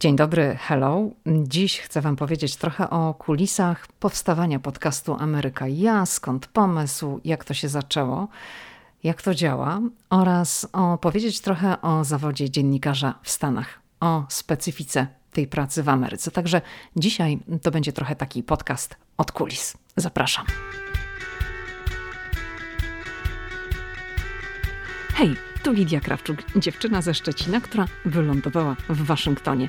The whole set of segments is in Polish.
Dzień dobry, hello. Dziś chcę Wam powiedzieć trochę o kulisach powstawania podcastu Ameryka ja, skąd pomysł, jak to się zaczęło, jak to działa oraz opowiedzieć trochę o zawodzie dziennikarza w Stanach, o specyfice tej pracy w Ameryce. Także dzisiaj to będzie trochę taki podcast od kulis. Zapraszam. Hej, tu Lidia Krawczuk, dziewczyna ze Szczecina, która wylądowała w Waszyngtonie.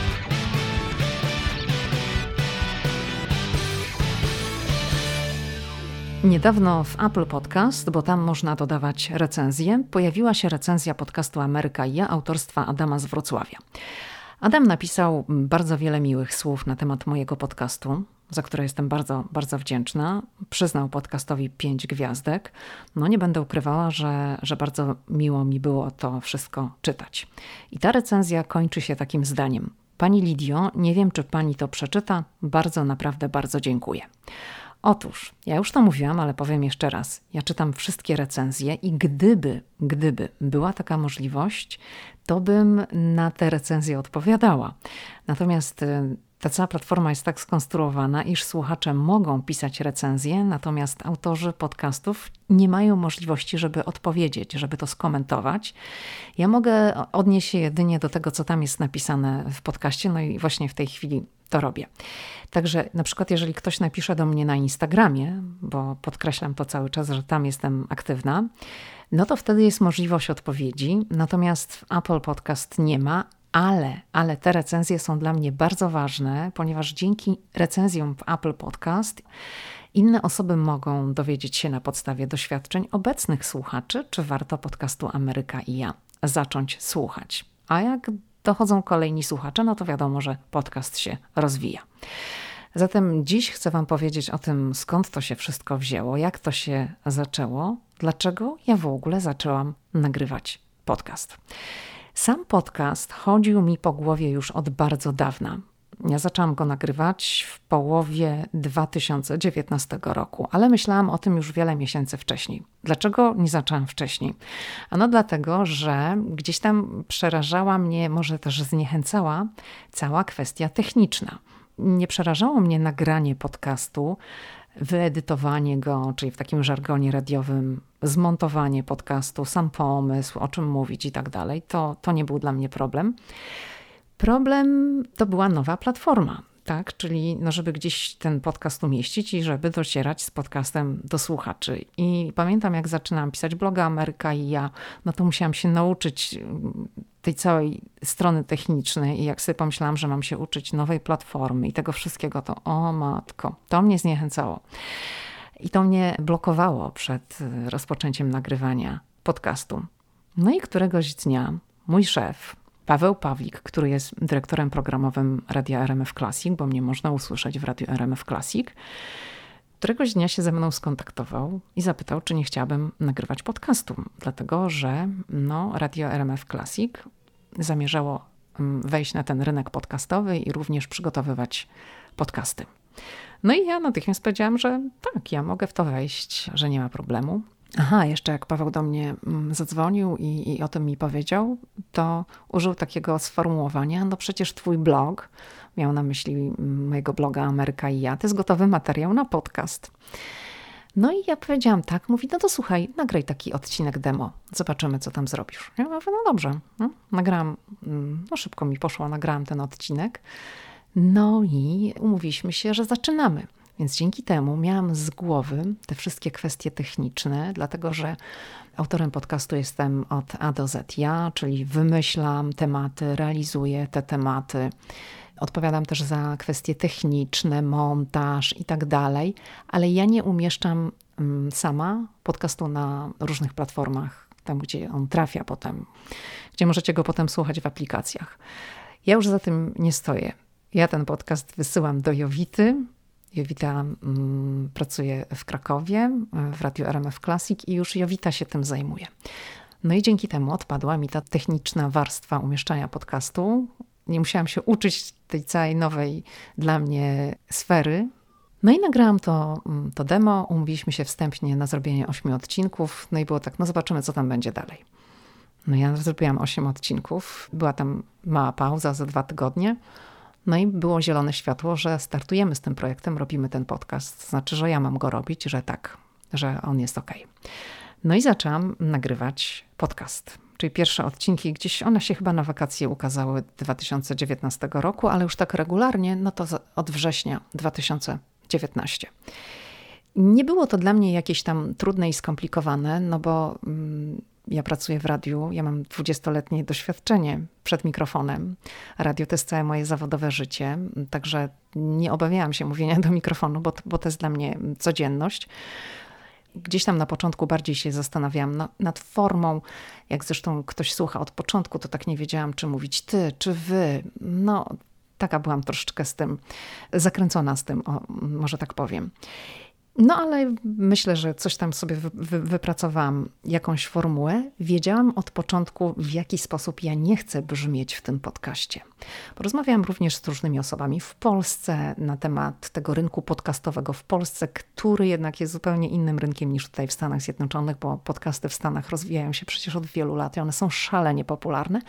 Niedawno w Apple Podcast, bo tam można dodawać recenzje, pojawiła się recenzja podcastu Ameryka i ja autorstwa Adama z Wrocławia. Adam napisał bardzo wiele miłych słów na temat mojego podcastu, za które jestem bardzo, bardzo wdzięczna. Przyznał podcastowi pięć gwiazdek. No nie będę ukrywała, że, że bardzo miło mi było to wszystko czytać. I ta recenzja kończy się takim zdaniem. Pani Lidio, nie wiem czy pani to przeczyta, bardzo, naprawdę bardzo dziękuję. Otóż, ja już to mówiłam, ale powiem jeszcze raz. Ja czytam wszystkie recenzje i gdyby, gdyby była taka możliwość, to bym na te recenzje odpowiadała. Natomiast y, ta cała platforma jest tak skonstruowana, iż słuchacze mogą pisać recenzje, natomiast autorzy podcastów nie mają możliwości, żeby odpowiedzieć, żeby to skomentować. Ja mogę odnieść się jedynie do tego, co tam jest napisane w podcaście, no i właśnie w tej chwili to robię. Także na przykład, jeżeli ktoś napisze do mnie na Instagramie, bo podkreślam to cały czas, że tam jestem aktywna, no to wtedy jest możliwość odpowiedzi. Natomiast Apple Podcast nie ma, ale, ale te recenzje są dla mnie bardzo ważne, ponieważ dzięki recenzjom w Apple Podcast inne osoby mogą dowiedzieć się na podstawie doświadczeń obecnych słuchaczy, czy warto podcastu Ameryka i ja zacząć słuchać. A jak dochodzą kolejni słuchacze, no to wiadomo, że podcast się rozwija. Zatem dziś chcę Wam powiedzieć o tym, skąd to się wszystko wzięło, jak to się zaczęło, dlaczego ja w ogóle zaczęłam nagrywać podcast. Sam podcast chodził mi po głowie już od bardzo dawna. Ja zaczęłam go nagrywać w połowie 2019 roku, ale myślałam o tym już wiele miesięcy wcześniej. Dlaczego nie zaczęłam wcześniej? Ano dlatego, że gdzieś tam przerażała mnie, może też zniechęcała cała kwestia techniczna. Nie przerażało mnie nagranie podcastu, wyedytowanie go, czyli w takim żargonie radiowym, zmontowanie podcastu, sam pomysł, o czym mówić i tak dalej. To, to nie był dla mnie problem. Problem to była nowa platforma, tak? Czyli no, żeby gdzieś ten podcast umieścić i żeby docierać z podcastem do słuchaczy. I pamiętam, jak zaczynałam pisać bloga Ameryka i ja, no to musiałam się nauczyć mm, tej całej strony technicznej i jak sobie pomyślałam, że mam się uczyć nowej platformy i tego wszystkiego, to o matko, to mnie zniechęcało. I to mnie blokowało przed rozpoczęciem nagrywania podcastu. No i któregoś dnia mój szef, Paweł Pawlik, który jest dyrektorem programowym Radia RMF Classic, bo mnie można usłyszeć w Radiu RMF Classic, któregoś dnia się ze mną skontaktował i zapytał, czy nie chciałabym nagrywać podcastu, dlatego że no, Radio RMF Classic zamierzało mm, wejść na ten rynek podcastowy i również przygotowywać podcasty. No i ja natychmiast powiedziałam, że tak, ja mogę w to wejść, że nie ma problemu. Aha, jeszcze jak Paweł do mnie mm, zadzwonił i, i o tym mi powiedział, to użył takiego sformułowania: No przecież twój blog, miał na myśli mm, mojego bloga Ameryka i ja, to jest gotowy materiał na podcast. No i ja powiedziałam tak, mówi, no to słuchaj, nagraj taki odcinek demo, zobaczymy, co tam zrobisz. Ja mówię, no dobrze, no, nagrałam, mm, no szybko mi poszło, nagrałam ten odcinek. No i umówiliśmy się, że zaczynamy. Więc dzięki temu miałam z głowy te wszystkie kwestie techniczne, dlatego że autorem podcastu jestem od A do Z. Ja, czyli wymyślam tematy, realizuję te tematy. Odpowiadam też za kwestie techniczne, montaż i tak dalej, ale ja nie umieszczam mm, sama podcastu na różnych platformach, tam gdzie on trafia potem, gdzie możecie go potem słuchać w aplikacjach. Ja już za tym nie stoję. Ja ten podcast wysyłam do Jowity. Jowita mm, pracuje w Krakowie, w Radiu RMF Classic i już Jowita się tym zajmuje. No i dzięki temu odpadła mi ta techniczna warstwa umieszczania podcastu. Nie musiałam się uczyć tej całej nowej dla mnie sfery. No i nagrałam to, mm, to demo, umówiliśmy się wstępnie na zrobienie ośmiu odcinków, no i było tak, no zobaczymy, co tam będzie dalej. No ja zrobiłam osiem odcinków, była tam mała pauza za dwa tygodnie, no i było zielone światło, że startujemy z tym projektem, robimy ten podcast. Znaczy, że ja mam go robić, że tak, że on jest ok. No i zaczęłam nagrywać podcast. Czyli pierwsze odcinki gdzieś, one się chyba na wakacje ukazały 2019 roku, ale już tak regularnie, no to od września 2019. Nie było to dla mnie jakieś tam trudne i skomplikowane, no bo mm, ja pracuję w radiu, ja mam dwudziestoletnie doświadczenie przed mikrofonem. Radio to jest całe moje zawodowe życie, także nie obawiałam się mówienia do mikrofonu, bo, bo to jest dla mnie codzienność. Gdzieś tam na początku bardziej się zastanawiałam nad formą. Jak zresztą ktoś słucha od początku, to tak nie wiedziałam, czy mówić ty, czy wy. No, taka byłam troszeczkę z tym, zakręcona z tym, o, może tak powiem. No ale myślę, że coś tam sobie wy, wy, wypracowałam, jakąś formułę. Wiedziałam od początku, w jaki sposób ja nie chcę brzmieć w tym podcaście. Porozmawiałam również z różnymi osobami w Polsce na temat tego rynku podcastowego w Polsce, który jednak jest zupełnie innym rynkiem niż tutaj w Stanach Zjednoczonych, bo podcasty w Stanach rozwijają się przecież od wielu lat i one są szalenie popularne.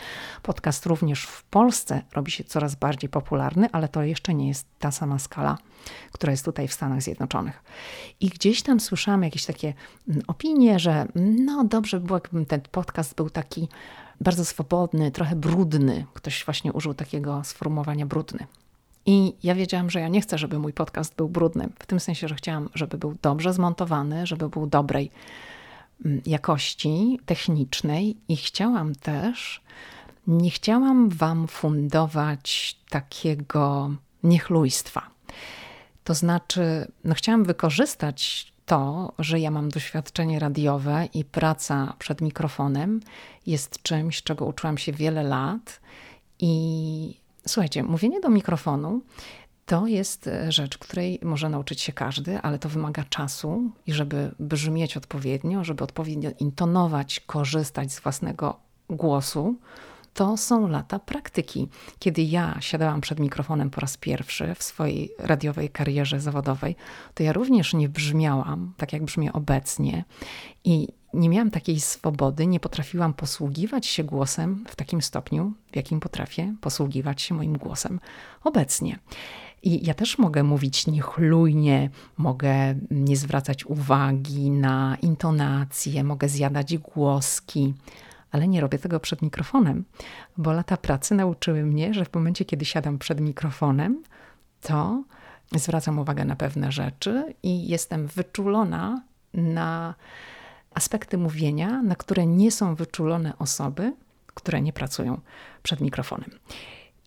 Podcast również w Polsce robi się coraz bardziej popularny, ale to jeszcze nie jest ta sama skala, która jest tutaj w Stanach Zjednoczonych. I gdzieś tam słyszałam jakieś takie mm, opinie, że no dobrze by było, jakby ten podcast był taki bardzo swobodny, trochę brudny. Ktoś właśnie użył takiego sformułowania brudny. I ja wiedziałam, że ja nie chcę, żeby mój podcast był brudny. W tym sensie, że chciałam, żeby był dobrze zmontowany, żeby był dobrej mm, jakości technicznej i chciałam też, nie chciałam wam fundować takiego niechlujstwa. To znaczy, no chciałam wykorzystać to, że ja mam doświadczenie radiowe i praca przed mikrofonem jest czymś, czego uczyłam się wiele lat. I słuchajcie, mówienie do mikrofonu to jest rzecz, której może nauczyć się każdy, ale to wymaga czasu i żeby brzmieć odpowiednio, żeby odpowiednio intonować, korzystać z własnego głosu to są lata praktyki. Kiedy ja siadałam przed mikrofonem po raz pierwszy w swojej radiowej karierze zawodowej, to ja również nie brzmiałam tak, jak brzmię obecnie i nie miałam takiej swobody, nie potrafiłam posługiwać się głosem w takim stopniu, w jakim potrafię posługiwać się moim głosem obecnie. I ja też mogę mówić niechlujnie, mogę nie zwracać uwagi na intonacje, mogę zjadać głoski, ale nie robię tego przed mikrofonem, bo lata pracy nauczyły mnie, że w momencie, kiedy siadam przed mikrofonem, to zwracam uwagę na pewne rzeczy i jestem wyczulona na aspekty mówienia, na które nie są wyczulone osoby, które nie pracują przed mikrofonem.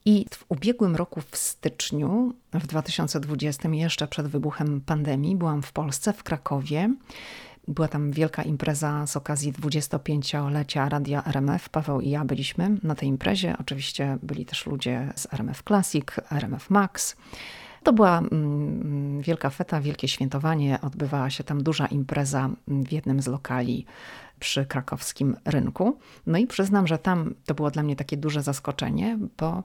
I w ubiegłym roku, w styczniu, w 2020, jeszcze przed wybuchem pandemii, byłam w Polsce, w Krakowie była tam wielka impreza z okazji 25-lecia Radia RMF. Paweł i ja byliśmy na tej imprezie. Oczywiście byli też ludzie z RMF Classic, RMF Max. To była mm, wielka feta, wielkie świętowanie. Odbywała się tam duża impreza w jednym z lokali przy krakowskim rynku. No i przyznam, że tam to było dla mnie takie duże zaskoczenie, bo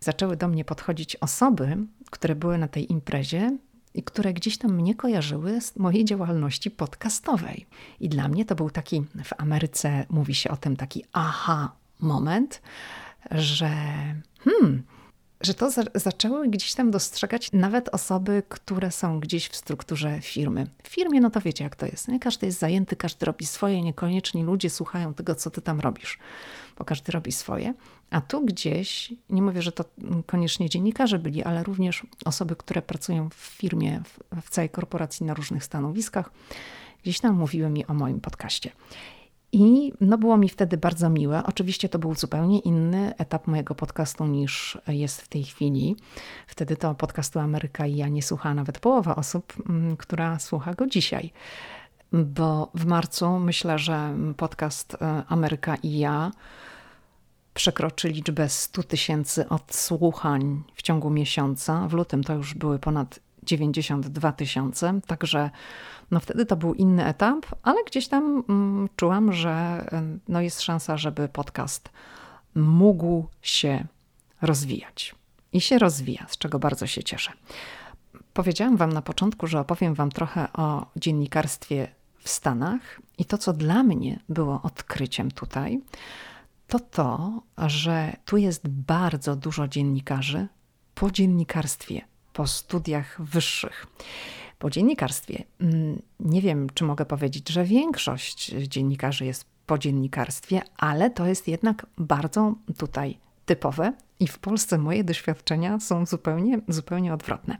zaczęły do mnie podchodzić osoby, które były na tej imprezie i które gdzieś tam mnie kojarzyły z mojej działalności podcastowej. I dla mnie to był taki, w Ameryce mówi się o tym taki aha moment, że hmm, że to za zaczęły gdzieś tam dostrzegać nawet osoby, które są gdzieś w strukturze firmy. W firmie, no to wiecie jak to jest. Nie? Każdy jest zajęty, każdy robi swoje, niekoniecznie ludzie słuchają tego, co ty tam robisz, bo każdy robi swoje. A tu gdzieś, nie mówię, że to koniecznie dziennikarze byli, ale również osoby, które pracują w firmie, w, w całej korporacji na różnych stanowiskach, gdzieś tam mówiły mi o moim podcaście. I no było mi wtedy bardzo miłe. Oczywiście to był zupełnie inny etap mojego podcastu niż jest w tej chwili. Wtedy to podcastu Ameryka i ja nie słucha nawet połowa osób, mm, która słucha go dzisiaj. Bo w marcu myślę, że podcast e, Ameryka i ja przekroczy liczbę 100 tysięcy odsłuchań w ciągu miesiąca. W lutym to już były ponad 92 tysiące, także no wtedy to był inny etap, ale gdzieś tam mm, czułam, że no jest szansa, żeby podcast mógł się rozwijać. I się rozwija, z czego bardzo się cieszę. Powiedziałam Wam na początku, że opowiem Wam trochę o dziennikarstwie w Stanach i to, co dla mnie było odkryciem tutaj, to to, że tu jest bardzo dużo dziennikarzy po dziennikarstwie, po studiach wyższych. Po dziennikarstwie. Mm, nie wiem, czy mogę powiedzieć, że większość dziennikarzy jest po dziennikarstwie, ale to jest jednak bardzo tutaj typowe. I w Polsce moje doświadczenia są zupełnie, zupełnie odwrotne.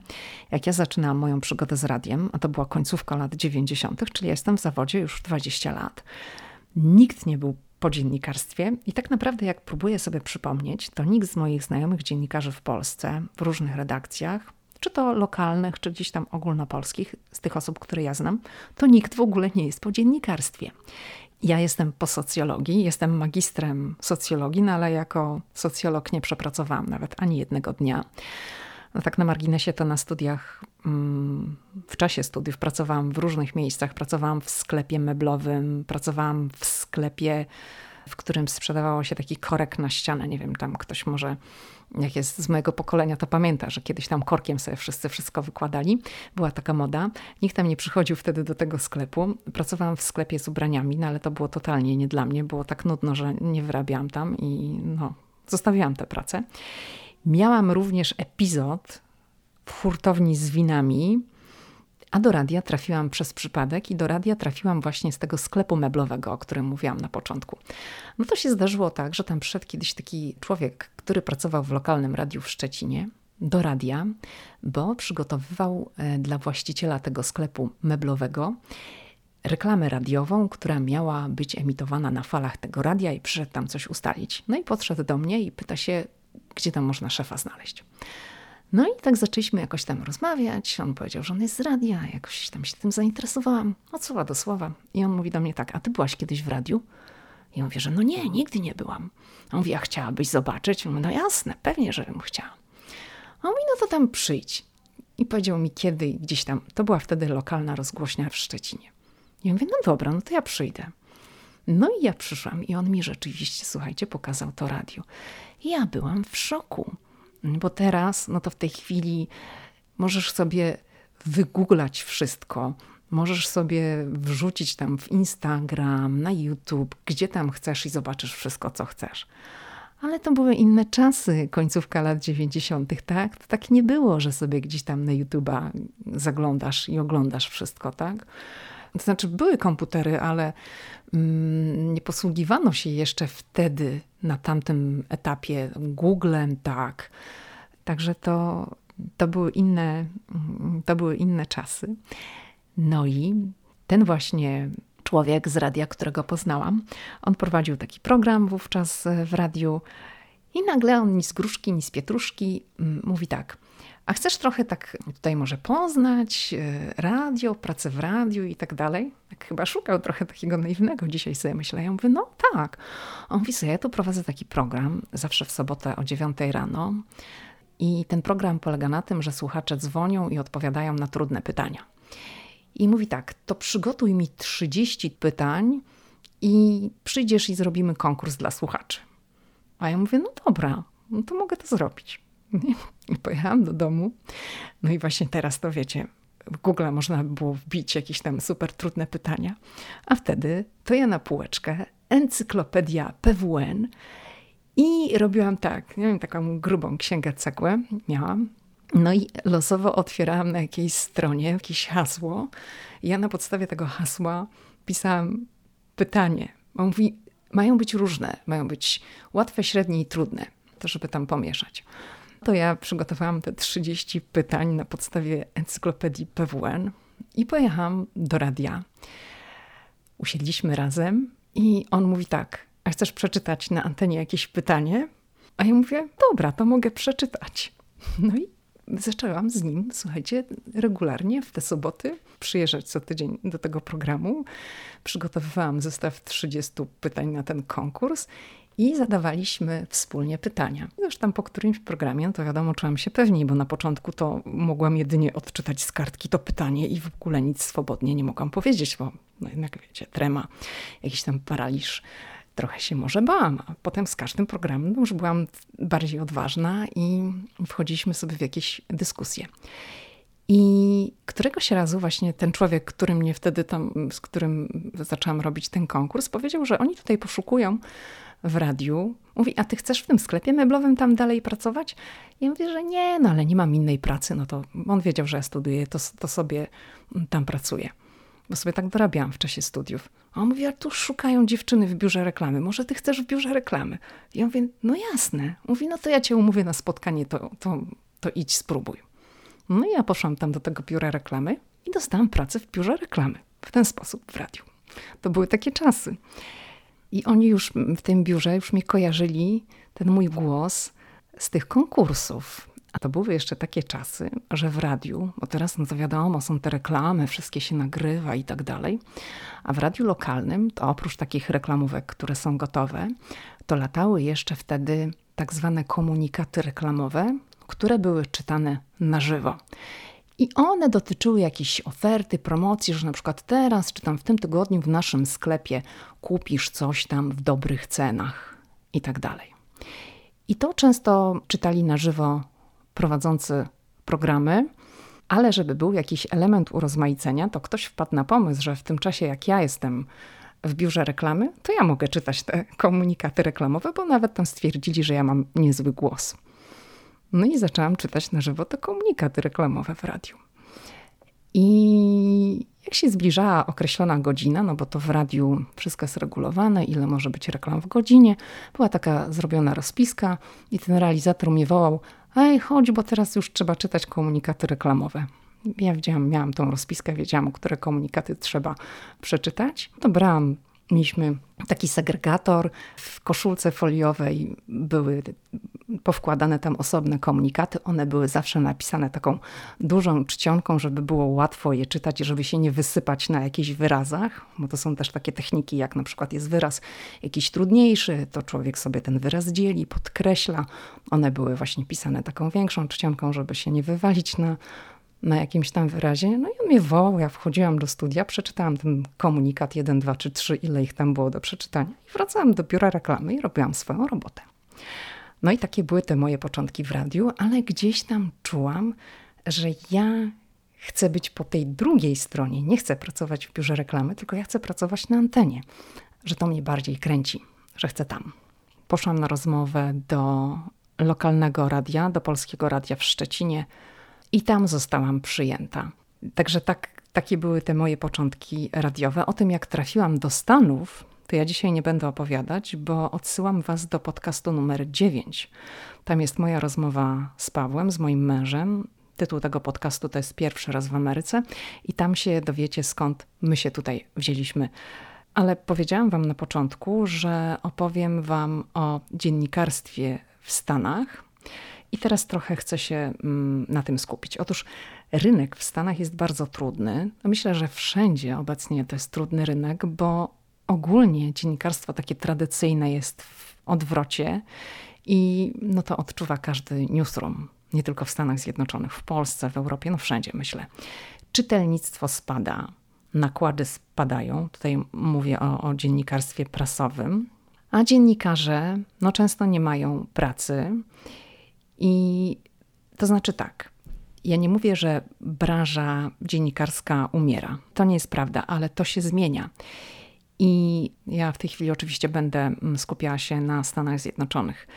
Jak ja zaczynałam moją przygodę z radiem, a to była końcówka lat 90., czyli jestem w zawodzie już 20 lat, nikt nie był po dziennikarstwie i tak naprawdę jak próbuję sobie przypomnieć, to nikt z moich znajomych dziennikarzy w Polsce, w różnych redakcjach, czy to lokalnych, czy gdzieś tam ogólnopolskich, z tych osób, które ja znam, to nikt w ogóle nie jest po dziennikarstwie. Ja jestem po socjologii, jestem magistrem socjologii, no ale jako socjolog nie przepracowałam nawet ani jednego dnia. No tak na marginesie to na studiach, mm, w czasie studiów pracowałam w różnych miejscach. Pracowałam w sklepie meblowym, pracowałam w sklepie, w którym sprzedawało się taki korek na ścianę. Nie wiem, tam ktoś może jak jest z mojego pokolenia, to pamięta, że kiedyś tam korkiem sobie wszyscy wszystko wykładali. Była taka moda. Nikt tam nie przychodził wtedy do tego sklepu. Pracowałam w sklepie z ubraniami, no ale to było totalnie nie dla mnie. Było tak nudno, że nie wyrabiałam tam i no, zostawiłam tę pracę. Miałam również epizod w hurtowni z winami, a do radia trafiłam przez przypadek i do radia trafiłam właśnie z tego sklepu meblowego, o którym mówiłam na początku. No to się zdarzyło tak, że tam przyszedł kiedyś taki człowiek, który pracował w lokalnym radiu w Szczecinie do radia, bo przygotowywał e, dla właściciela tego sklepu meblowego reklamę radiową, która miała być emitowana na falach tego radia i przyszedł tam coś ustalić. No i podszedł do mnie i pyta się, gdzie tam można szefa znaleźć. No i tak zaczęliśmy jakoś tam rozmawiać. On powiedział, że on jest z radia, jakoś tam się tym zainteresowałam. Od słowa do słowa. I on mówi do mnie tak, a ty byłaś kiedyś w radiu? I on mówi, że no nie, nigdy nie byłam. On mówi, a chciałabyś zobaczyć? Mówi, no jasne, pewnie, żebym chciała. On mówi, no to tam przyjdź. I powiedział mi kiedy i gdzieś tam. To była wtedy lokalna rozgłośnia w Szczecinie. I ja mówię, no dobra, no to ja przyjdę. No i ja przyszłam i on mi rzeczywiście, słuchajcie, pokazał to radio. I ja byłam w szoku. Bo teraz, no to w tej chwili możesz sobie wygooglać wszystko. Możesz sobie wrzucić tam w Instagram, na YouTube, gdzie tam chcesz i zobaczysz wszystko, co chcesz. Ale to były inne czasy, końcówka lat 90., tak? To tak nie było, że sobie gdzieś tam na YouTube'a zaglądasz i oglądasz wszystko, tak? To znaczy, były komputery, ale mm, nie posługiwano się jeszcze wtedy na tamtym etapie Googlem, tak. Także to, to, były inne, to były inne czasy. No i ten właśnie człowiek z radia, którego poznałam, on prowadził taki program wówczas w radiu i nagle on ni z gruszki, ni z pietruszki mm, mówi tak – a chcesz trochę tak tutaj może poznać e, radio, pracę w radiu i tak dalej? Tak chyba szukał trochę takiego naiwnego dzisiaj sobie myślę. Ja mówię, no tak. On mówi ja tu prowadzę taki program, zawsze w sobotę o 9 rano. I ten program polega na tym, że słuchacze dzwonią i odpowiadają na trudne pytania. I mówi tak, to przygotuj mi 30 pytań i przyjdziesz i zrobimy konkurs dla słuchaczy. A ja mówię, no dobra, no to mogę to zrobić. I pojechałam do domu. No i właśnie teraz to wiecie, w Google można było wbić jakieś tam super trudne pytania. A wtedy to ja na półeczkę, encyklopedia PWN i robiłam tak, nie wiem, taką grubą księgę cegłę miałam. No i losowo otwierałam na jakiejś stronie jakieś hasło. Ja na podstawie tego hasła pisałam pytanie. On mówi, mają być różne, mają być łatwe, średnie i trudne, to żeby tam pomieszać to ja przygotowałam te 30 pytań na podstawie encyklopedii PWN i pojechałam do radia. Usiedliśmy razem i on mówi tak, a chcesz przeczytać na antenie jakieś pytanie? A ja mówię, dobra, to mogę przeczytać. No i zaczęłam z nim, słuchajcie, regularnie w te soboty przyjeżdżać co tydzień do tego programu. Przygotowywałam zestaw 30 pytań na ten konkurs i zadawaliśmy wspólnie pytania. Tam po którymś programie, no to wiadomo, czułam się pewniej, bo na początku to mogłam jedynie odczytać z kartki to pytanie i w ogóle nic swobodnie nie mogłam powiedzieć, bo no jednak wiecie, trema, jakiś tam paraliż. Trochę się może bałam, a potem z każdym programem już byłam bardziej odważna i wchodziliśmy sobie w jakieś dyskusje. I któregoś razu właśnie ten człowiek, który mnie wtedy tam, z którym zaczęłam robić ten konkurs, powiedział, że oni tutaj poszukują w radiu. Mówi, a ty chcesz w tym sklepie meblowym tam dalej pracować? Ja mówię, że nie, no ale nie mam innej pracy. No to on wiedział, że ja studiuję, to, to sobie tam pracuję. Bo sobie tak dorabiałam w czasie studiów. A on mówi, a tu szukają dziewczyny w biurze reklamy. Może ty chcesz w biurze reklamy? Ja mówię, no jasne. Mówi, no to ja cię umówię na spotkanie, to, to, to idź, spróbuj. No i ja poszłam tam do tego biura reklamy i dostałam pracę w biurze reklamy. W ten sposób w radiu. To były takie czasy. I oni już w tym biurze już mi kojarzyli ten mój głos z tych konkursów. A to były jeszcze takie czasy, że w radiu, bo teraz no to wiadomo, są te reklamy, wszystkie się nagrywa i tak dalej, a w radiu lokalnym, to oprócz takich reklamówek, które są gotowe, to latały jeszcze wtedy tak zwane komunikaty reklamowe, które były czytane na żywo. I one dotyczyły jakiejś oferty, promocji, że na przykład teraz czy tam w tym tygodniu w naszym sklepie kupisz coś tam w dobrych cenach i tak dalej. I to często czytali na żywo prowadzący programy, ale żeby był jakiś element urozmaicenia, to ktoś wpadł na pomysł, że w tym czasie, jak ja jestem w biurze reklamy, to ja mogę czytać te komunikaty reklamowe, bo nawet tam stwierdzili, że ja mam niezły głos. No i zaczęłam czytać na żywo te komunikaty reklamowe w radiu. I jak się zbliżała określona godzina, no bo to w radiu wszystko jest regulowane, ile może być reklam w godzinie, była taka zrobiona rozpiska i ten realizator mnie wołał, ej chodź, bo teraz już trzeba czytać komunikaty reklamowe. Ja wiedziałam, miałam tą rozpiskę, wiedziałam, które komunikaty trzeba przeczytać. To brałam Mieliśmy taki segregator w koszulce foliowej, były powkładane tam osobne komunikaty. One były zawsze napisane taką dużą czcionką, żeby było łatwo je czytać i żeby się nie wysypać na jakichś wyrazach, bo to są też takie techniki, jak na przykład jest wyraz jakiś trudniejszy, to człowiek sobie ten wyraz dzieli, podkreśla. One były właśnie pisane taką większą czcionką, żeby się nie wywalić na na jakimś tam wyrazie. No i on mnie wołał, ja wchodziłam do studia, przeczytałam ten komunikat 1, 2 czy 3, ile ich tam było do przeczytania i wracałam do biura reklamy i robiłam swoją robotę. No i takie były te moje początki w radiu, ale gdzieś tam czułam, że ja chcę być po tej drugiej stronie. Nie chcę pracować w biurze reklamy, tylko ja chcę pracować na antenie, że to mnie bardziej kręci, że chcę tam. Poszłam na rozmowę do lokalnego radia, do polskiego radia w Szczecinie i tam zostałam przyjęta. Także tak, takie były te moje początki radiowe. O tym, jak trafiłam do Stanów, to ja dzisiaj nie będę opowiadać, bo odsyłam Was do podcastu numer 9. Tam jest moja rozmowa z Pawłem, z moim mężem. Tytuł tego podcastu to jest Pierwszy raz w Ameryce, i tam się dowiecie, skąd my się tutaj wzięliśmy. Ale powiedziałam Wam na początku, że opowiem Wam o dziennikarstwie w Stanach i teraz trochę chcę się mm, na tym skupić. Otóż rynek w Stanach jest bardzo trudny. Myślę, że wszędzie obecnie to jest trudny rynek, bo ogólnie dziennikarstwo takie tradycyjne jest w odwrocie i no to odczuwa każdy newsroom. Nie tylko w Stanach Zjednoczonych, w Polsce, w Europie, no wszędzie myślę. Czytelnictwo spada, nakłady spadają. Tutaj mówię o, o dziennikarstwie prasowym. A dziennikarze no, często nie mają pracy i to znaczy tak. Ja nie mówię, że branża dziennikarska umiera. To nie jest prawda, ale to się zmienia. I ja w tej chwili oczywiście będę mm, skupiała się na Stanach Zjednoczonych.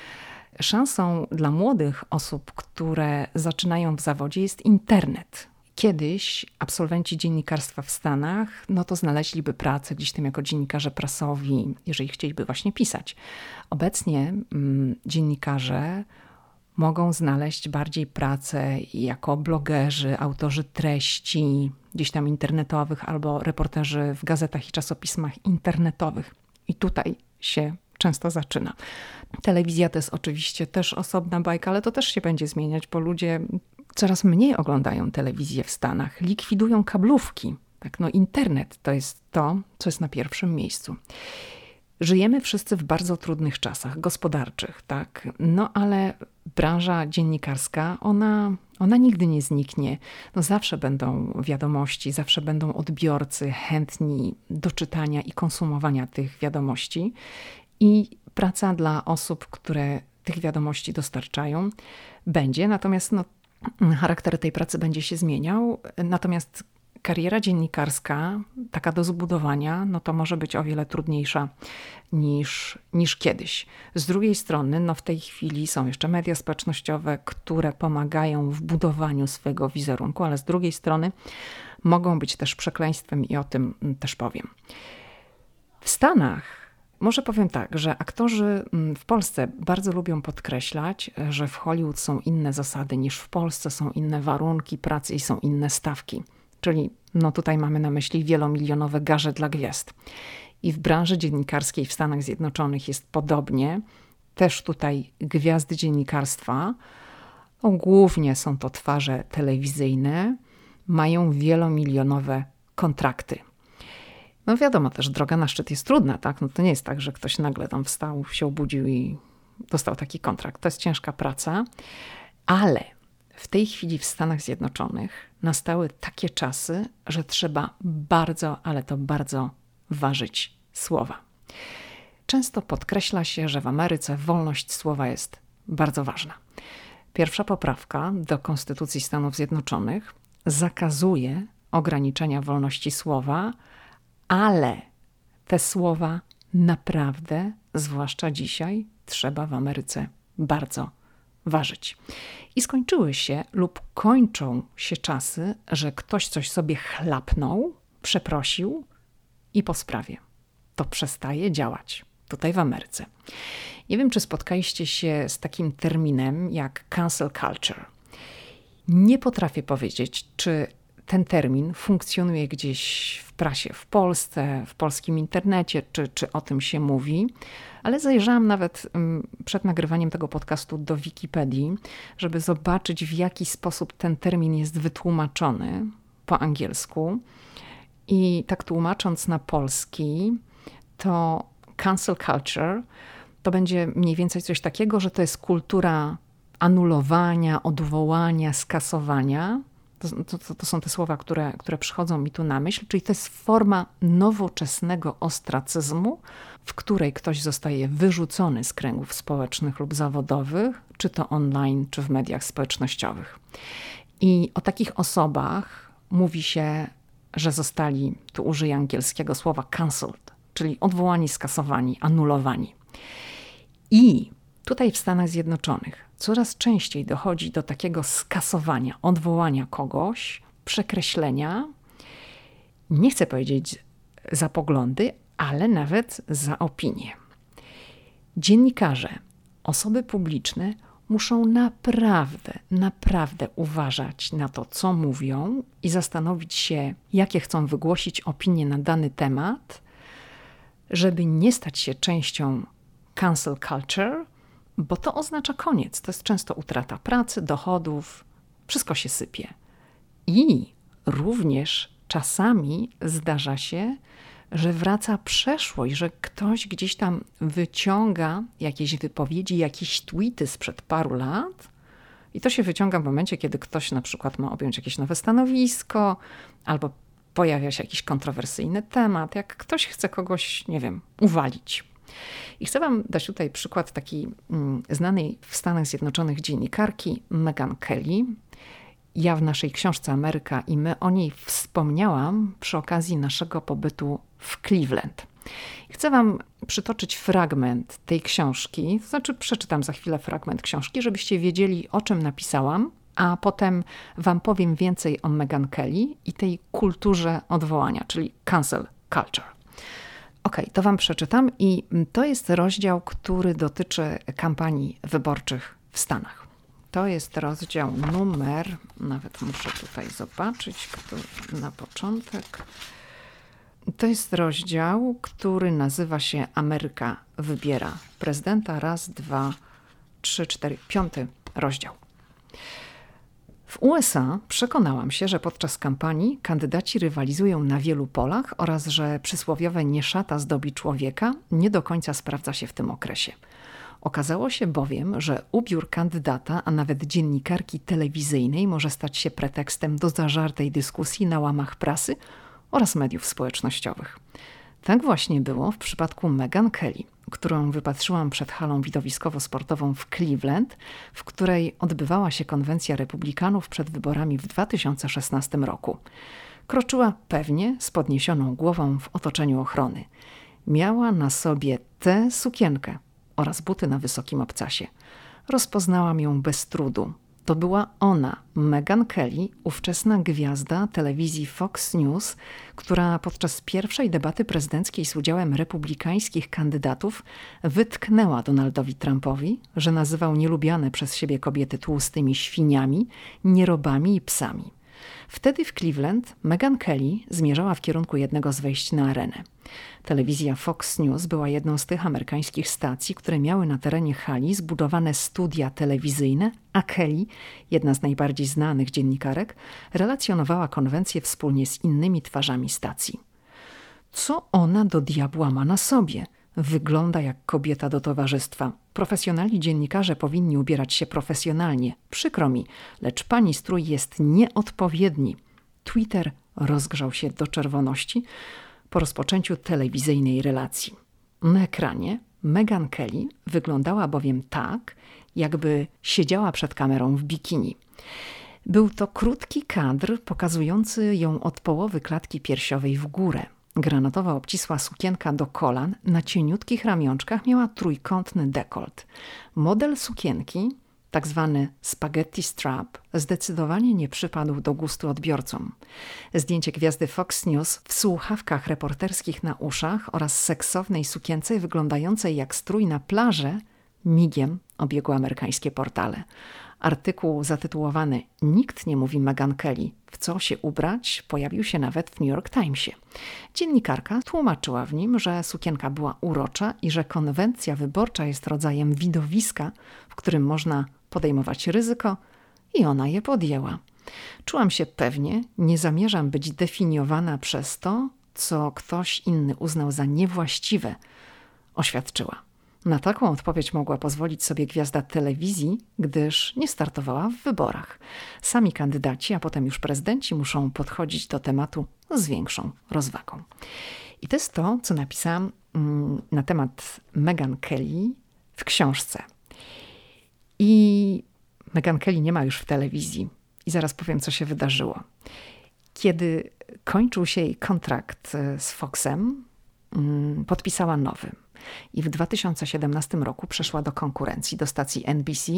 Szansą dla młodych osób, które zaczynają w zawodzie, jest internet. Kiedyś absolwenci dziennikarstwa w Stanach, no to znaleźliby pracę gdzieś tam jako dziennikarze prasowi, jeżeli chcieliby właśnie pisać. Obecnie mm, dziennikarze mogą znaleźć bardziej pracę jako blogerzy, autorzy treści gdzieś tam internetowych albo reporterzy w gazetach i czasopismach internetowych. I tutaj się często zaczyna. Telewizja to jest oczywiście też osobna bajka, ale to też się będzie zmieniać, bo ludzie coraz mniej oglądają telewizję w Stanach, likwidują kablówki. Tak, no internet to jest to, co jest na pierwszym miejscu. Żyjemy wszyscy w bardzo trudnych czasach gospodarczych, tak? No ale branża dziennikarska, ona, ona nigdy nie zniknie. No zawsze będą wiadomości, zawsze będą odbiorcy chętni do czytania i konsumowania tych wiadomości. I praca dla osób, które tych wiadomości dostarczają, będzie. Natomiast no, charakter tej pracy będzie się zmieniał. Natomiast kariera dziennikarska, taka do zbudowania, no to może być o wiele trudniejsza niż, niż kiedyś. Z drugiej strony, no w tej chwili są jeszcze media społecznościowe, które pomagają w budowaniu swojego wizerunku, ale z drugiej strony mogą być też przekleństwem i o tym też powiem. W Stanach może powiem tak, że aktorzy mm, w Polsce bardzo lubią podkreślać, że w Hollywood są inne zasady niż w Polsce, są inne warunki pracy i są inne stawki. Czyli no tutaj mamy na myśli wielomilionowe garze dla gwiazd. I w branży dziennikarskiej w Stanach Zjednoczonych jest podobnie. Też tutaj gwiazdy dziennikarstwa, no głównie są to twarze telewizyjne, mają wielomilionowe kontrakty. No wiadomo też, droga na szczyt jest trudna, tak? No to nie jest tak, że ktoś nagle tam wstał, się obudził i dostał taki kontrakt. To jest ciężka praca, ale w tej chwili w Stanach Zjednoczonych nastały takie czasy, że trzeba bardzo, ale to bardzo ważyć słowa. Często podkreśla się, że w Ameryce wolność słowa jest bardzo ważna. Pierwsza poprawka do Konstytucji Stanów Zjednoczonych zakazuje ograniczenia wolności słowa, ale te słowa naprawdę, zwłaszcza dzisiaj, trzeba w Ameryce bardzo ważyć. I skończyły się lub kończą się czasy, że ktoś coś sobie chlapnął, przeprosił i po sprawie. To przestaje działać tutaj w Ameryce. Nie wiem, czy spotkaliście się z takim terminem jak cancel culture. Nie potrafię powiedzieć, czy ten termin funkcjonuje gdzieś w prasie w Polsce, w polskim internecie, czy, czy o tym się mówi, ale zajrzałam nawet mm, przed nagrywaniem tego podcastu do Wikipedii, żeby zobaczyć, w jaki sposób ten termin jest wytłumaczony po angielsku. I tak tłumacząc na polski, to cancel culture to będzie mniej więcej coś takiego, że to jest kultura anulowania, odwołania, skasowania to, to, to, są te słowa, które, które przychodzą mi tu na myśl, czyli to jest forma nowoczesnego ostracyzmu, w której ktoś zostaje wyrzucony z kręgów społecznych lub zawodowych, czy to online, czy w mediach społecznościowych. I o takich osobach mówi się, że zostali, tu użyję angielskiego słowa cancelled, czyli odwołani, skasowani, anulowani. I tutaj w Stanach Zjednoczonych coraz częściej dochodzi do takiego skasowania, odwołania kogoś, przekreślenia, nie chcę powiedzieć za poglądy, ale nawet za opinie. Dziennikarze, osoby publiczne muszą naprawdę, naprawdę uważać na to, co mówią i zastanowić się, jakie chcą wygłosić opinie na dany temat, żeby nie stać się częścią cancel culture, bo to oznacza koniec. To jest często utrata pracy, dochodów, wszystko się sypie. I również czasami zdarza się, że wraca przeszłość, że ktoś gdzieś tam wyciąga jakieś wypowiedzi, jakieś tweety sprzed paru lat. I to się wyciąga w momencie, kiedy ktoś na przykład ma objąć jakieś nowe stanowisko, albo pojawia się jakiś kontrowersyjny temat, jak ktoś chce kogoś, nie wiem, uwalić. I chcę Wam dać tutaj przykład takiej mm, znanej w Stanach Zjednoczonych dziennikarki Megan Kelly. Ja w naszej książce Ameryka i my o niej wspomniałam przy okazji naszego pobytu w Cleveland. Chcę Wam przytoczyć fragment tej książki, to znaczy przeczytam za chwilę fragment książki, żebyście wiedzieli o czym napisałam, a potem Wam powiem więcej o Megan Kelly i tej kulturze odwołania, czyli cancel culture. Ok, to Wam przeczytam i to jest rozdział, który dotyczy kampanii wyborczych w Stanach. To jest rozdział numer, nawet muszę tutaj zobaczyć, który na początek. To jest rozdział, który nazywa się Ameryka wybiera prezydenta. Raz, dwa, trzy, cztery, piąty rozdział. W USA przekonałam się, że podczas kampanii kandydaci rywalizują na wielu polach oraz że przysłowiowe nie szata zdobi człowieka nie do końca sprawdza się w tym okresie. Okazało się bowiem, że ubiór kandydata, a nawet dziennikarki telewizyjnej może stać się pretekstem do zażartej dyskusji na łamach prasy oraz mediów społecznościowych. Tak właśnie było w przypadku Meghan Kelly, którą wypatrzyłam przed halą widowiskowo-sportową w Cleveland, w której odbywała się konwencja republikanów przed wyborami w 2016 roku. Kroczyła pewnie z podniesioną głową w otoczeniu ochrony. Miała na sobie tę sukienkę oraz buty na wysokim obcasie. Rozpoznałam ją bez trudu. To była ona, Meghan Kelly, ówczesna gwiazda telewizji Fox News, która podczas pierwszej debaty prezydenckiej z udziałem republikańskich kandydatów wytknęła Donaldowi Trumpowi, że nazywał nielubiane przez siebie kobiety tłustymi świniami, nierobami i psami. Wtedy w Cleveland Meghan Kelly zmierzała w kierunku jednego z wejść na arenę. Telewizja Fox News była jedną z tych amerykańskich stacji, które miały na terenie hali zbudowane studia telewizyjne, a Kelly, jedna z najbardziej znanych dziennikarek, relacjonowała konwencję wspólnie z innymi twarzami stacji. Co ona do diabła ma na sobie? Wygląda jak kobieta do towarzystwa. Profesjonalni dziennikarze powinni ubierać się profesjonalnie. Przykro mi, lecz pani strój jest nieodpowiedni. Twitter rozgrzał się do czerwoności po rozpoczęciu telewizyjnej relacji. Na ekranie Meghan Kelly wyglądała bowiem tak, jakby siedziała przed kamerą w bikini. Był to krótki kadr pokazujący ją od połowy klatki piersiowej w górę. Granatowa obcisła sukienka do kolan na cieniutkich ramionczkach miała trójkątny dekolt. Model sukienki, tak zwany spaghetti strap, zdecydowanie nie przypadł do gustu odbiorcom. Zdjęcie gwiazdy Fox News w słuchawkach reporterskich na uszach oraz seksownej sukience wyglądającej jak strój na plażę migiem obiegło amerykańskie portale. Artykuł zatytułowany Nikt nie mówi Meghan Kelly, w co się ubrać, pojawił się nawet w New York Timesie. Dziennikarka tłumaczyła w nim, że sukienka była urocza i że konwencja wyborcza jest rodzajem widowiska, w którym można podejmować ryzyko i ona je podjęła. Czułam się pewnie, nie zamierzam być definiowana przez to, co ktoś inny uznał za niewłaściwe, oświadczyła. Na taką odpowiedź mogła pozwolić sobie gwiazda telewizji, gdyż nie startowała w wyborach. Sami kandydaci, a potem już prezydenci muszą podchodzić do tematu z większą rozwagą. I to jest to, co napisałam mm, na temat Meghan Kelly w książce. I Meghan Kelly nie ma już w telewizji. I zaraz powiem, co się wydarzyło. Kiedy kończył się jej kontrakt e, z Foxem, mm, podpisała nowy i w 2017 roku przeszła do konkurencji, do stacji NBC.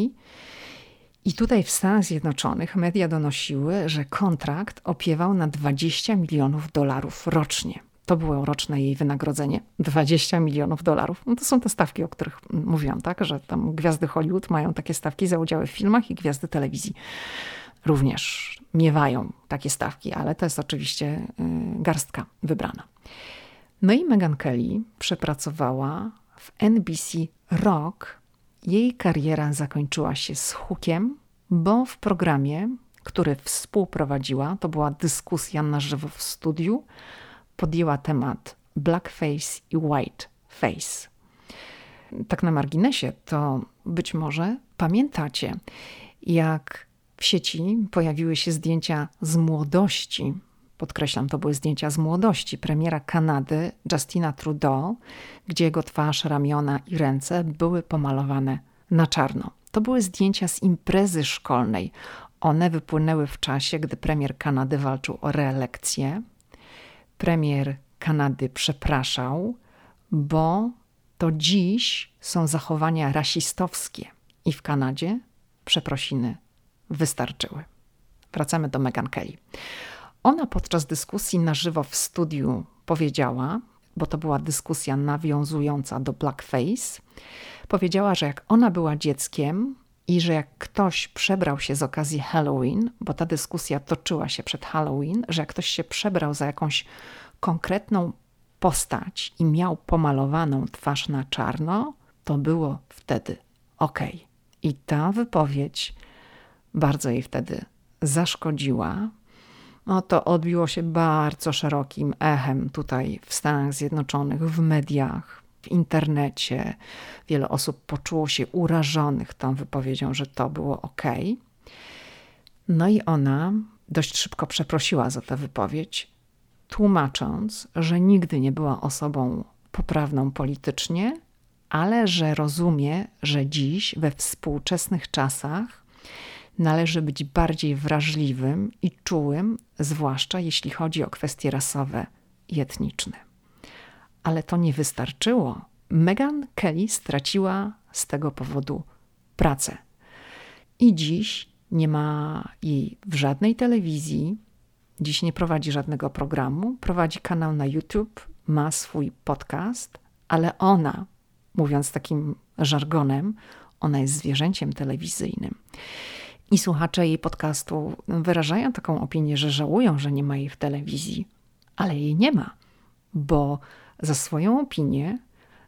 I tutaj w Stanach Zjednoczonych media donosiły, że kontrakt opiewał na 20 milionów dolarów rocznie. To było roczne jej wynagrodzenie 20 milionów dolarów. No to są te stawki, o których mówiłam, tak? Że tam gwiazdy Hollywood mają takie stawki za udziały w filmach i gwiazdy telewizji również miewają takie stawki, ale to jest oczywiście y, garstka wybrana. No i Meghan Kelly przepracowała w NBC rok. Jej kariera zakończyła się z hukiem, bo w programie, który współprowadziła, to była dyskusja na żywo w studiu, podjęła temat blackface i whiteface. Tak na marginesie, to być może pamiętacie, jak w sieci pojawiły się zdjęcia z młodości podkreślam, to były zdjęcia z młodości premiera Kanady Justina Trudeau, gdzie jego twarz, ramiona i ręce były pomalowane na czarno. To były zdjęcia z imprezy szkolnej. One wypłynęły w czasie, gdy premier Kanady walczył o reelekcję. Premier Kanady przepraszał, bo to dziś są zachowania rasistowskie i w Kanadzie przeprosiny wystarczyły. Wracamy do Meghan Kelly. Ona podczas dyskusji na żywo w studiu powiedziała, bo to była dyskusja nawiązująca do blackface, powiedziała, że jak ona była dzieckiem i że jak ktoś przebrał się z okazji Halloween, bo ta dyskusja toczyła się przed Halloween, że jak ktoś się przebrał za jakąś konkretną postać i miał pomalowaną twarz na czarno, to było wtedy ok. I ta wypowiedź bardzo jej wtedy zaszkodziła, no to odbiło się bardzo szerokim echem tutaj w Stanach Zjednoczonych, w mediach, w internecie. Wiele osób poczuło się urażonych tą wypowiedzią, że to było ok. No i ona dość szybko przeprosiła za tę wypowiedź, tłumacząc, że nigdy nie była osobą poprawną politycznie, ale że rozumie, że dziś, we współczesnych czasach, należy być bardziej wrażliwym i czułym, zwłaszcza jeśli chodzi o kwestie rasowe i etniczne. Ale to nie wystarczyło. Meghan Kelly straciła z tego powodu pracę. I dziś nie ma jej w żadnej telewizji, dziś nie prowadzi żadnego programu, prowadzi kanał na YouTube, ma swój podcast, ale ona, mówiąc takim żargonem, ona jest zwierzęciem telewizyjnym. I słuchacze jej podcastu wyrażają taką opinię, że żałują, że nie ma jej w telewizji, ale jej nie ma, bo za swoją opinię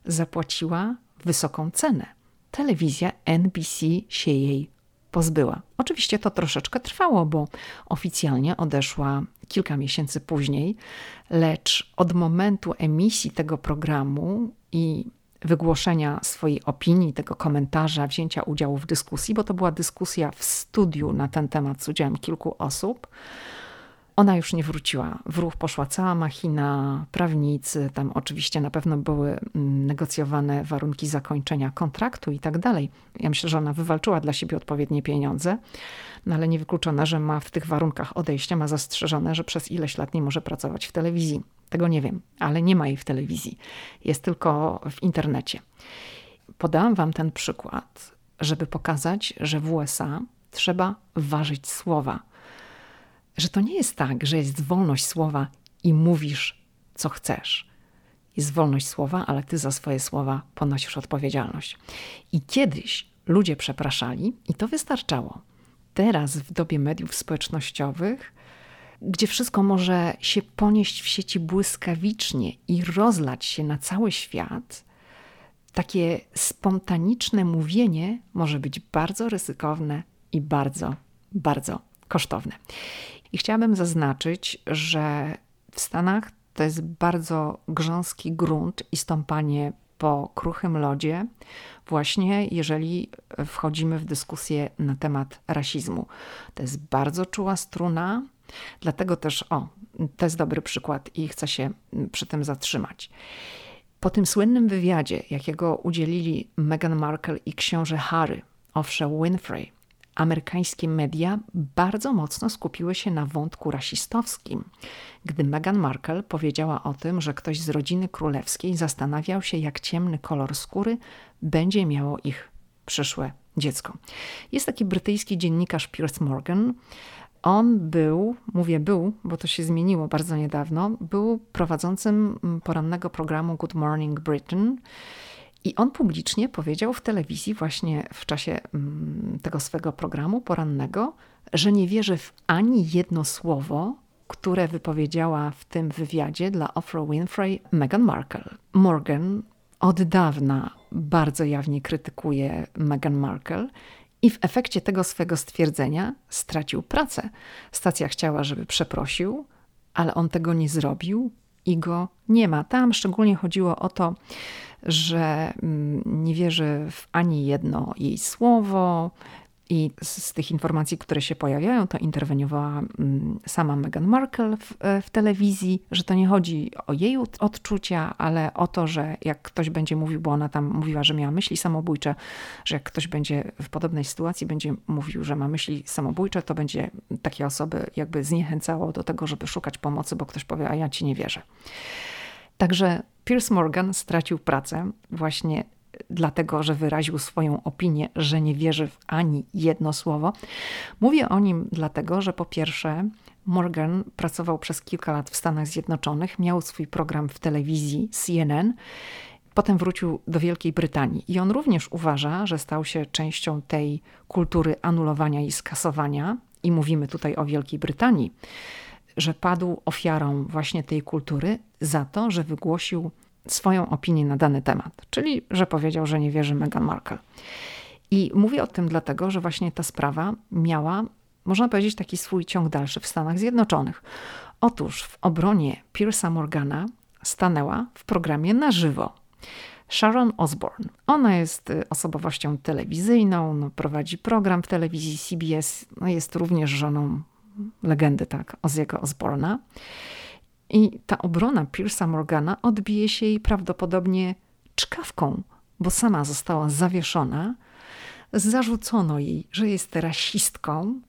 zapłaciła wysoką cenę. Telewizja NBC się jej pozbyła. Oczywiście to troszeczkę trwało, bo oficjalnie odeszła kilka miesięcy później, lecz od momentu emisji tego programu i wygłoszenia swojej opinii, tego komentarza, wzięcia udziału w dyskusji, bo to była dyskusja w studiu na ten temat z udziałem kilku osób. Ona już nie wróciła. W ruch poszła cała machina, prawnicy, tam oczywiście na pewno były mm, negocjowane warunki zakończenia kontraktu i tak dalej. Ja myślę, że ona wywalczyła dla siebie odpowiednie pieniądze, no ale niewykluczone, że ma w tych warunkach odejścia, ma zastrzeżone, że przez ileś lat nie może pracować w telewizji. Tego nie wiem, ale nie ma jej w telewizji. Jest tylko w internecie. Podałam wam ten przykład, żeby pokazać, że w USA trzeba ważyć słowa. Że to nie jest tak, że jest wolność słowa i mówisz, co chcesz. Jest wolność słowa, ale ty za swoje słowa ponosisz odpowiedzialność. I kiedyś ludzie przepraszali i to wystarczało. Teraz, w dobie mediów społecznościowych, gdzie wszystko może się ponieść w sieci błyskawicznie i rozlać się na cały świat, takie spontaniczne mówienie może być bardzo ryzykowne i bardzo, bardzo kosztowne. I chciałabym zaznaczyć, że w Stanach to jest bardzo grząski grunt i stąpanie po kruchym lodzie, właśnie jeżeli wchodzimy w dyskusję na temat rasizmu. To jest bardzo czuła struna, Dlatego też, o, to jest dobry przykład i chcę się przy tym zatrzymać. Po tym słynnym wywiadzie, jakiego udzielili Meghan Markle i książę Harry, owsze Winfrey, amerykańskie media bardzo mocno skupiły się na wątku rasistowskim, gdy Meghan Markle powiedziała o tym, że ktoś z rodziny królewskiej zastanawiał się, jak ciemny kolor skóry będzie miało ich przyszłe dziecko. Jest taki brytyjski dziennikarz Piers Morgan, on był, mówię był, bo to się zmieniło bardzo niedawno, był prowadzącym mm, porannego programu Good Morning Britain. I on publicznie powiedział w telewizji, właśnie w czasie mm, tego swego programu porannego, że nie wierzy w ani jedno słowo, które wypowiedziała w tym wywiadzie dla Oprah Winfrey Meghan Markle. Morgan od dawna bardzo jawnie krytykuje Meghan Markle i w efekcie tego swego stwierdzenia stracił pracę. Stacja chciała, żeby przeprosił, ale on tego nie zrobił i go nie ma. Tam szczególnie chodziło o to, że mm, nie wierzy w ani jedno jej słowo, i z, tych informacji, które się pojawiają, to interweniowała mm, sama Meghan Markle w, e, w, telewizji, że to nie chodzi o jej odczucia, ale o to, że jak ktoś będzie mówił, bo ona tam mówiła, że miała myśli samobójcze, że jak ktoś będzie w podobnej sytuacji będzie mówił, że ma myśli samobójcze, to będzie takie osoby jakby zniechęcało do tego, żeby szukać pomocy, bo ktoś powie, a ja ci nie wierzę. Także Piers Morgan stracił pracę właśnie dlatego, że wyraził swoją opinię, że nie wierzy w ani jedno słowo. Mówię o nim dlatego, że po pierwsze, Morgan pracował przez kilka lat w Stanach Zjednoczonych, miał swój program w telewizji CNN. Potem wrócił do Wielkiej Brytanii i on również uważa, że stał się częścią tej kultury anulowania i skasowania. I mówimy tutaj o Wielkiej Brytanii, że padł ofiarą właśnie tej kultury za to, że wygłosił swoją opinię na dany temat, czyli że powiedział, że nie wierzy Meghan Markle. I mówię o tym dlatego, że właśnie ta sprawa miała można powiedzieć, taki swój ciąg dalszy w Stanach Zjednoczonych. Otóż w obronie Pierce'a Morgana stanęła w programie na żywo Sharon Osbourne. Ona jest y, osobowością telewizyjną, no, prowadzi program w telewizji CBS, no, jest również żoną legendy, tak, Ozzy'ego Osbourna. I ta obrona Pierce'a Morgana odbije się jej prawdopodobnie czkawką, bo sama została zawieszona. Zarzucono jej, że jest rasistką.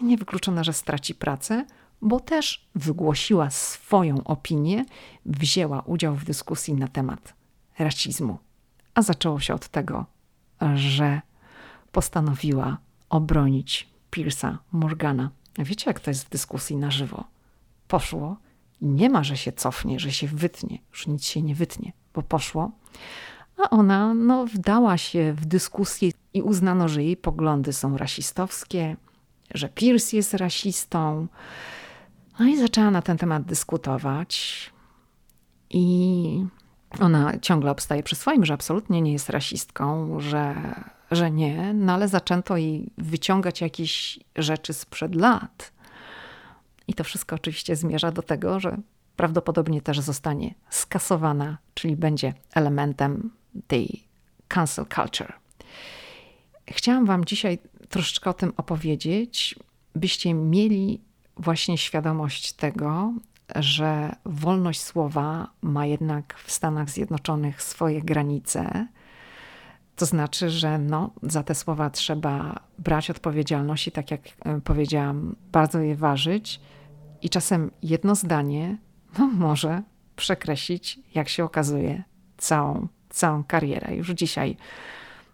Niewykluczone, że straci pracę, bo też wygłosiła swoją opinię, wzięła udział w dyskusji na temat rasizmu. A zaczęło się od tego, że postanowiła obronić Pierce'a Morgana. Wiecie, jak to jest w dyskusji na żywo? Poszło nie ma, że się cofnie, że się wytnie. Już nic się nie wytnie, bo poszło. A ona no, wdała się w dyskusję i uznano, że jej poglądy są rasistowskie, że Pierce jest rasistą. No i zaczęła na ten temat dyskutować. I ona ciągle obstaje przy swoim, że absolutnie nie jest rasistką, że, że nie, no ale zaczęto jej wyciągać jakieś rzeczy sprzed lat. I to wszystko oczywiście zmierza do tego, że prawdopodobnie też zostanie skasowana, czyli będzie elementem tej cancel culture. Chciałam Wam dzisiaj troszeczkę o tym opowiedzieć, byście mieli właśnie świadomość tego, że wolność słowa ma jednak w Stanach Zjednoczonych swoje granice. To znaczy, że no, za te słowa trzeba brać odpowiedzialność i, tak jak e, powiedziałam, bardzo je ważyć. I czasem jedno zdanie no, może przekreślić, jak się okazuje, całą, całą karierę. Już dzisiaj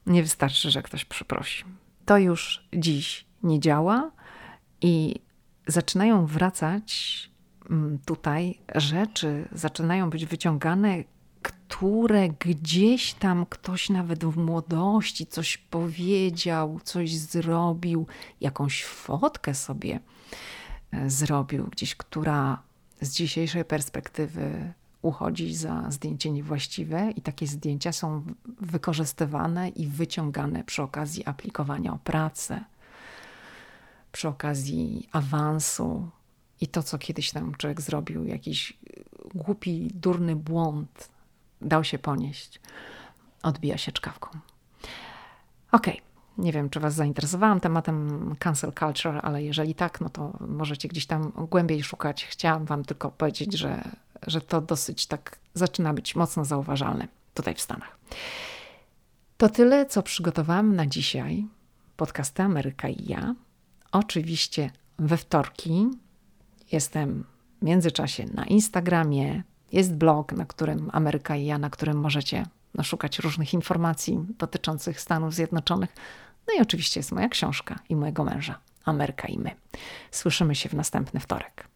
nie wystarczy, że ktoś przeprosi. To już dziś nie działa i zaczynają wracać Mm, tutaj rzeczy zaczynają być wyciągane, które gdzieś tam ktoś nawet w młodości coś powiedział, coś zrobił, jakąś fotkę sobie e, zrobił, gdzieś, która z dzisiejszej perspektywy uchodzi za zdjęcie niewłaściwe, i takie zdjęcia są wykorzystywane i wyciągane przy okazji aplikowania o pracę, przy okazji awansu, i to, co kiedyś tam człowiek zrobił, jakiś głupi, durny błąd, dał się ponieść, odbija się czkawką. Okej. Okay. Nie wiem, czy Was zainteresowałam tematem cancel culture, ale jeżeli tak, no to możecie gdzieś tam głębiej szukać. Chciałam Wam tylko powiedzieć, że, że to dosyć tak zaczyna być mocno zauważalne tutaj w Stanach. To tyle, co przygotowałam na dzisiaj. Podcasty Ameryka i ja. Oczywiście we wtorki Jestem w międzyczasie na Instagramie, jest blog, na którym Ameryka i ja, na którym możecie szukać różnych informacji dotyczących Stanów Zjednoczonych. No i oczywiście jest moja książka i mojego męża, Ameryka i my. Słyszymy się w następny wtorek.